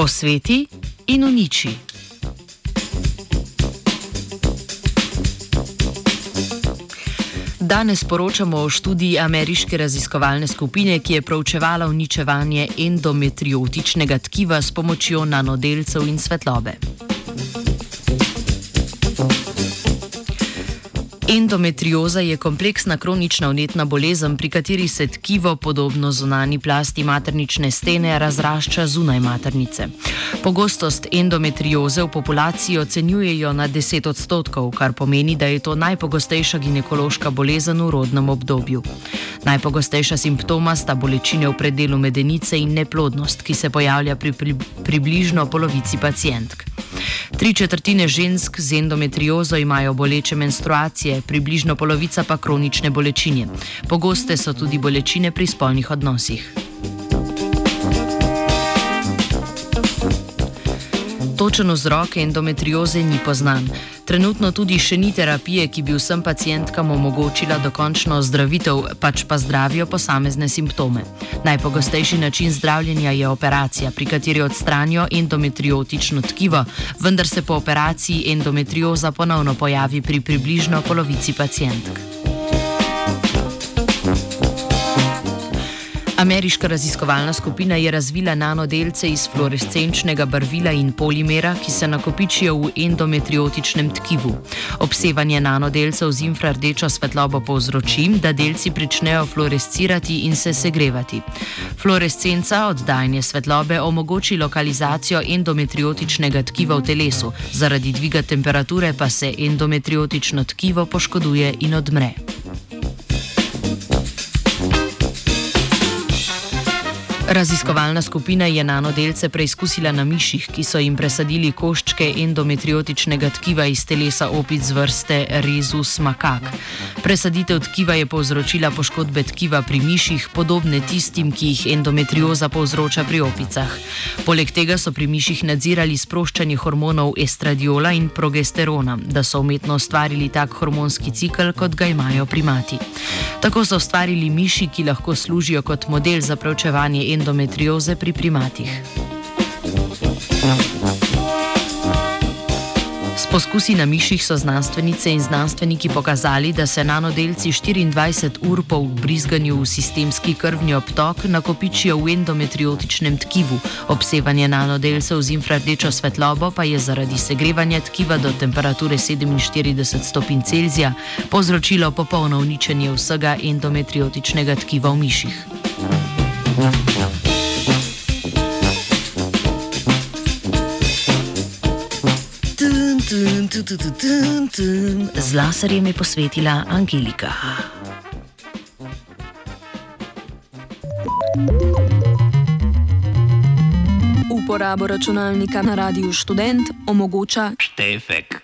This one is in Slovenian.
Posveti in uniči. Danes poročamo o študiji ameriške raziskovalne skupine, ki je proučevala uničevanje endometriotičnega tkiva s pomočjo nanodelcev in svetlobe. Endometrioza je kompleksna kronična vnetna bolezen, pri kateri se tkivo, podobno zunani plasti maternične stene, razrašča zunaj maternice. Pogostost endometrioze v populaciji ocenjujejo na 10 odstotkov, kar pomeni, da je to najpogostejša ginekološka bolezen v rodnem obdobju. Najpogostejša simptoma sta bolečine v predelu medenice in neplodnost, ki se pojavlja pri, pri približno polovici pacijentk. Tri četrtine žensk z endometriozo imajo boleče menstruacije, približno polovica pa kronične bolečine. Pogoste so tudi bolečine pri spolnih odnosih. Točen vzrok endometrioze ni poznan. Trenutno tudi še ni terapije, ki bi vsem pacijentkam omogočila dokončno ozdravitev, pač pa zdravijo posamezne simptome. Najpogostejši način zdravljenja je operacija, pri kateri odstranijo endometriotično tkivo, vendar se po operaciji endometrioza ponovno pojavi pri približno polovici pacijentk. Ameriška raziskovalna skupina je razvila nanodelce iz fluorescenčnega barvila in polimera, ki se nakopičijo v endometriotičnem tkivu. Obsevanje nanodelcev z infrardečo svetlobo povzroči, da delci pričnejo fluorescirati in se segrevati. Fluorescenca, oddajanje svetlobe, omogoči lokalizacijo endometriotičnega tkiva v telesu, zaradi dviga temperature pa se endometriotično tkivo poškoduje in odmre. Raziskovalna skupina je nanodelce preizkusila na miših, ki so jim presadili koščke endometriotičnega tkiva iz telesa opic vrste Rezus makak. Presaditev tkiva je povzročila poškodbe tkiva pri miših, podobne tistim, ki jih endometrioza povzroča pri opicah. Poleg tega so pri miših nadzirali sproščanje hormonov estradiola in progesterona, da so umetno ustvarili tak hormonski cikl, kot ga imajo primati. Tako so ustvarili miši, ki lahko služijo kot model za preučevanje endometrioza endometrioze pri primatih. S poskusi na miših so znanstvenice in znanstveniki pokazali, da se nanodelci 24 ur po brizganju v sistemski krvni obtok nakopičijo v endometriotičnem tkivu. Obsevanje nanodelcev z infrardečo svetlobo pa je zaradi segrevanja tkiva do temperature 47 stopinj Celzija povzročilo popolno uničenje vsega endometriotičnega tkiva v miših. Z laserjem je posvetila Angelika. Uporabo računalnika na radiju študent omogoča Štefek.